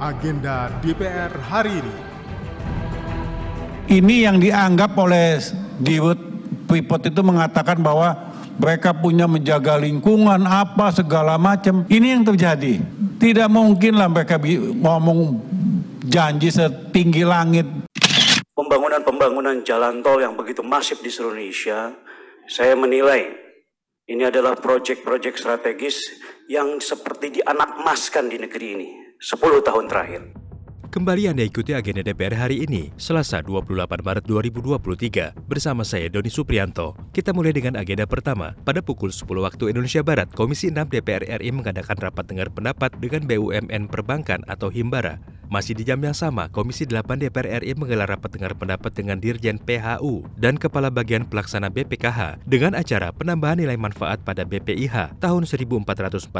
agenda DPR hari ini. Ini yang dianggap oleh Dirut Freeport itu mengatakan bahwa mereka punya menjaga lingkungan apa segala macam. Ini yang terjadi. Tidak mungkin lah mereka ngomong janji setinggi langit. Pembangunan-pembangunan jalan tol yang begitu masif di seluruh Indonesia, saya menilai ini adalah proyek-proyek strategis yang seperti dianakmaskan di negeri ini 10 tahun terakhir. Kembali Anda ikuti agenda DPR hari ini, Selasa 28 Maret 2023, bersama saya Doni Suprianto. Kita mulai dengan agenda pertama. Pada pukul 10 waktu Indonesia Barat, Komisi 6 DPR RI mengadakan rapat dengar pendapat dengan BUMN Perbankan atau Himbara. Masih di jam yang sama, Komisi 8 DPR RI menggelar rapat dengar pendapat dengan Dirjen PHU dan Kepala Bagian Pelaksana BPKH dengan acara penambahan nilai manfaat pada BPIH tahun 1444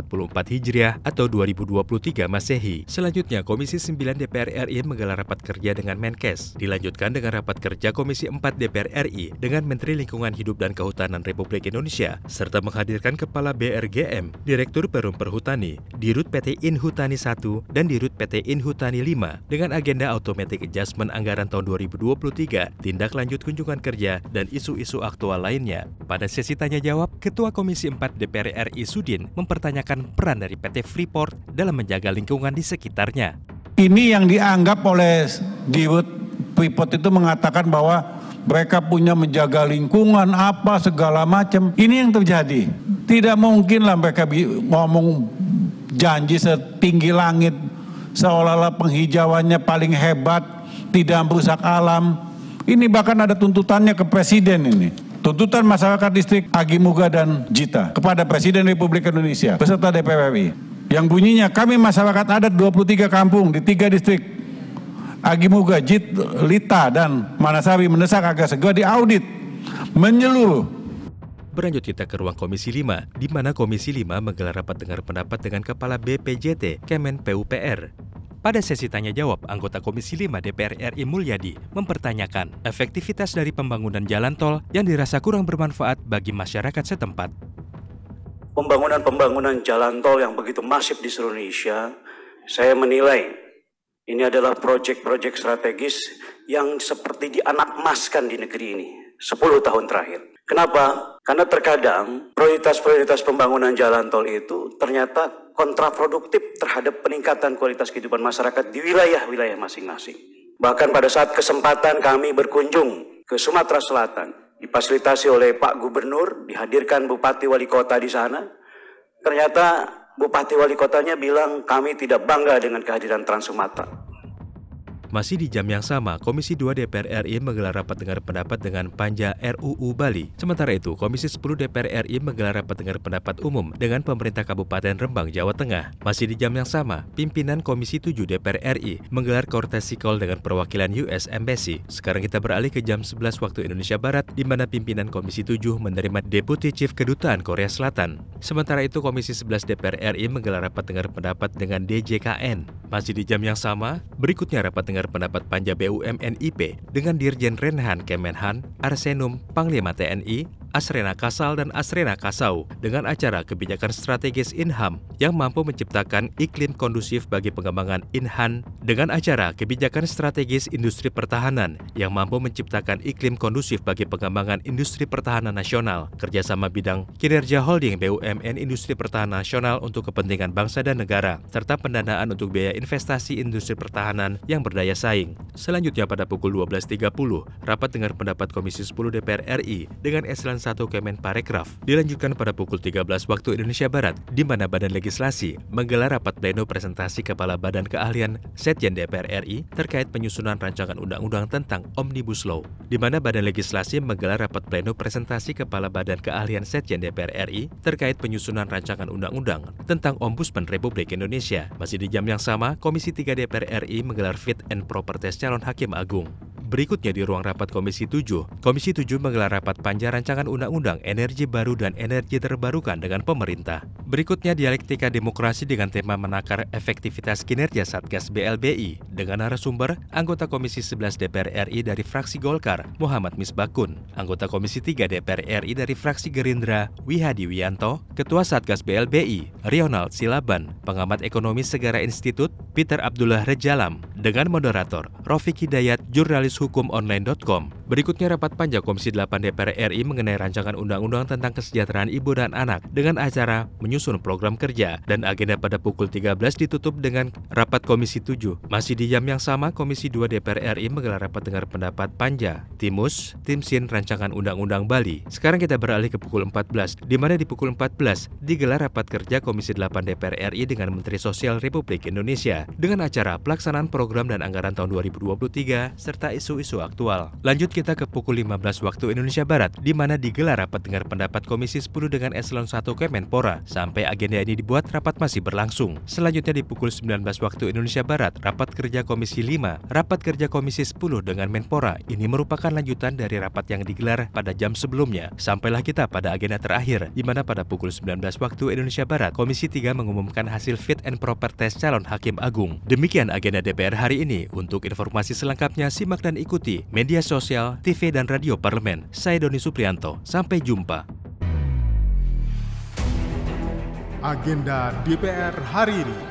Hijriah atau 2023 Masehi. Selanjutnya, Komisi 9 DPR RI menggelar rapat kerja dengan Menkes. Dilanjutkan dengan rapat kerja Komisi 4 DPR RI dengan Menteri Lingkungan Hidup dan Kehutanan Republik Indonesia serta menghadirkan Kepala BRGM, Direktur Perum Perhutani, Dirut PT Inhutani 1 dan Dirut PT Inhutani 5 dengan agenda Automatic Adjustment Anggaran tahun 2023, tindak lanjut kunjungan kerja, dan isu-isu aktual lainnya. Pada sesi tanya jawab, Ketua Komisi 4 DPR RI Sudin mempertanyakan peran dari PT Freeport dalam menjaga lingkungan di sekitarnya. Ini yang dianggap oleh Dirut Freeport itu mengatakan bahwa mereka punya menjaga lingkungan apa segala macam. Ini yang terjadi. Tidak mungkin lah mereka ngomong janji setinggi langit seolah-olah penghijauannya paling hebat, tidak merusak alam. Ini bahkan ada tuntutannya ke presiden ini. Tuntutan masyarakat distrik Agi Muga dan Jita kepada Presiden Republik Indonesia beserta DPR RI. Yang bunyinya kami masyarakat adat 23 kampung di tiga distrik Agi Muga, Jit, Lita, dan Manasari mendesak agar segera diaudit menyeluruh Berlanjut kita ke ruang Komisi 5, di mana Komisi 5 menggelar rapat dengar pendapat dengan Kepala BPJT Kemen PUPR. Pada sesi tanya jawab, anggota Komisi 5 DPR RI Mulyadi mempertanyakan efektivitas dari pembangunan jalan tol yang dirasa kurang bermanfaat bagi masyarakat setempat. Pembangunan-pembangunan jalan tol yang begitu masif di seluruh Indonesia, saya menilai ini adalah proyek-proyek strategis yang seperti dianakmaskan di negeri ini 10 tahun terakhir. Kenapa? Karena terkadang prioritas-prioritas pembangunan jalan tol itu ternyata kontraproduktif terhadap peningkatan kualitas kehidupan masyarakat di wilayah-wilayah masing-masing. Bahkan pada saat kesempatan kami berkunjung ke Sumatera Selatan, difasilitasi oleh Pak Gubernur, dihadirkan Bupati Wali Kota di sana, ternyata Bupati Wali Kotanya bilang kami tidak bangga dengan kehadiran Trans Sumatera. Masih di jam yang sama, Komisi 2 DPR RI menggelar rapat dengar pendapat dengan Panja RUU Bali. Sementara itu, Komisi 10 DPR RI menggelar rapat dengar pendapat umum dengan pemerintah Kabupaten Rembang, Jawa Tengah. Masih di jam yang sama, pimpinan Komisi 7 DPR RI menggelar courtesy call dengan perwakilan US Embassy. Sekarang kita beralih ke jam 11 waktu Indonesia Barat, di mana pimpinan Komisi 7 menerima Deputy Chief Kedutaan Korea Selatan. Sementara itu, Komisi 11 DPR RI menggelar rapat dengar pendapat dengan DJKN. Masih di jam yang sama, berikutnya rapat dengar dengar pendapat Panja BUMN IP dengan Dirjen Renhan Kemenhan, Arsenum, Panglima TNI, Asrena Kasal dan Asrena Kasau dengan acara kebijakan strategis Inham yang mampu menciptakan iklim kondusif bagi pengembangan Inhan dengan acara kebijakan strategis industri pertahanan yang mampu menciptakan iklim kondusif bagi pengembangan industri pertahanan nasional, kerjasama bidang kinerja holding BUMN industri pertahanan nasional untuk kepentingan bangsa dan negara, serta pendanaan untuk biaya investasi industri pertahanan yang berdaya saing. Selanjutnya pada pukul 12.30, rapat dengar pendapat Komisi 10 DPR RI dengan eselon 1 Kemenparekraf dilanjutkan pada pukul 13 waktu Indonesia Barat, di mana Badan Legislasi menggelar rapat pleno presentasi Kepala Badan Keahlian Setjen DPR RI terkait penyusunan rancangan undang-undang tentang Omnibus Law, di mana Badan Legislasi menggelar rapat pleno presentasi Kepala Badan Keahlian Setjen DPR RI terkait penyusunan rancangan undang-undang tentang Ombudsman Republik Indonesia. Masih di jam yang sama, Komisi 3 DPR RI menggelar fit and proper test calon Hakim Agung. Berikutnya di ruang rapat Komisi 7, Komisi 7 menggelar rapat panja rancangan Undang-Undang Energi Baru dan Energi Terbarukan dengan pemerintah. Berikutnya dialektika demokrasi dengan tema menakar efektivitas kinerja Satgas BLBI dengan narasumber anggota Komisi 11 DPR RI dari fraksi Golkar, Muhammad Misbakun, anggota Komisi 3 DPR RI dari fraksi Gerindra, Wihadi Wianto, Ketua Satgas BLBI, Rionald Silaban, pengamat ekonomi Segara Institut, Peter Abdullah Rejalam, dengan moderator Rofik Hidayat, jurnalis hukum online.com. Berikutnya rapat panja Komisi 8 DPR RI mengenai rancangan undang-undang tentang kesejahteraan ibu dan anak dengan acara menyusun program kerja dan agenda pada pukul 13 ditutup dengan rapat Komisi 7. Masih di jam yang sama, Komisi 2 DPR RI menggelar rapat dengar pendapat panja, Timus, Timsin Rancangan Undang-Undang Bali. Sekarang kita beralih ke pukul 14, di mana di pukul 14 digelar rapat kerja Komisi 8 DPR RI dengan Menteri Sosial Republik Indonesia dengan acara pelaksanaan program dan anggaran tahun 2023 serta isu-isu aktual. Lanjut kita ke pukul 15 waktu Indonesia Barat, di mana digelar rapat dengar pendapat Komisi 10 dengan Eselon 1 Kemenpora. Sampai agenda ini dibuat, rapat masih berlangsung. Selanjutnya di pukul 19 waktu Indonesia Barat, rapat kerja Komisi 5, rapat kerja Komisi 10 dengan Menpora. Ini merupakan lanjutan dari rapat yang digelar pada jam sebelumnya. Sampailah kita pada agenda terakhir, di mana pada pukul 19 waktu Indonesia Barat, Komisi 3 mengumumkan hasil fit and proper test calon Hakim Agung. Demikian agenda DPR hari ini. Untuk informasi selengkapnya, simak dan ikuti media sosial TV dan Radio Parlemen. Saya Doni Suprianto. Sampai jumpa. Agenda DPR hari ini.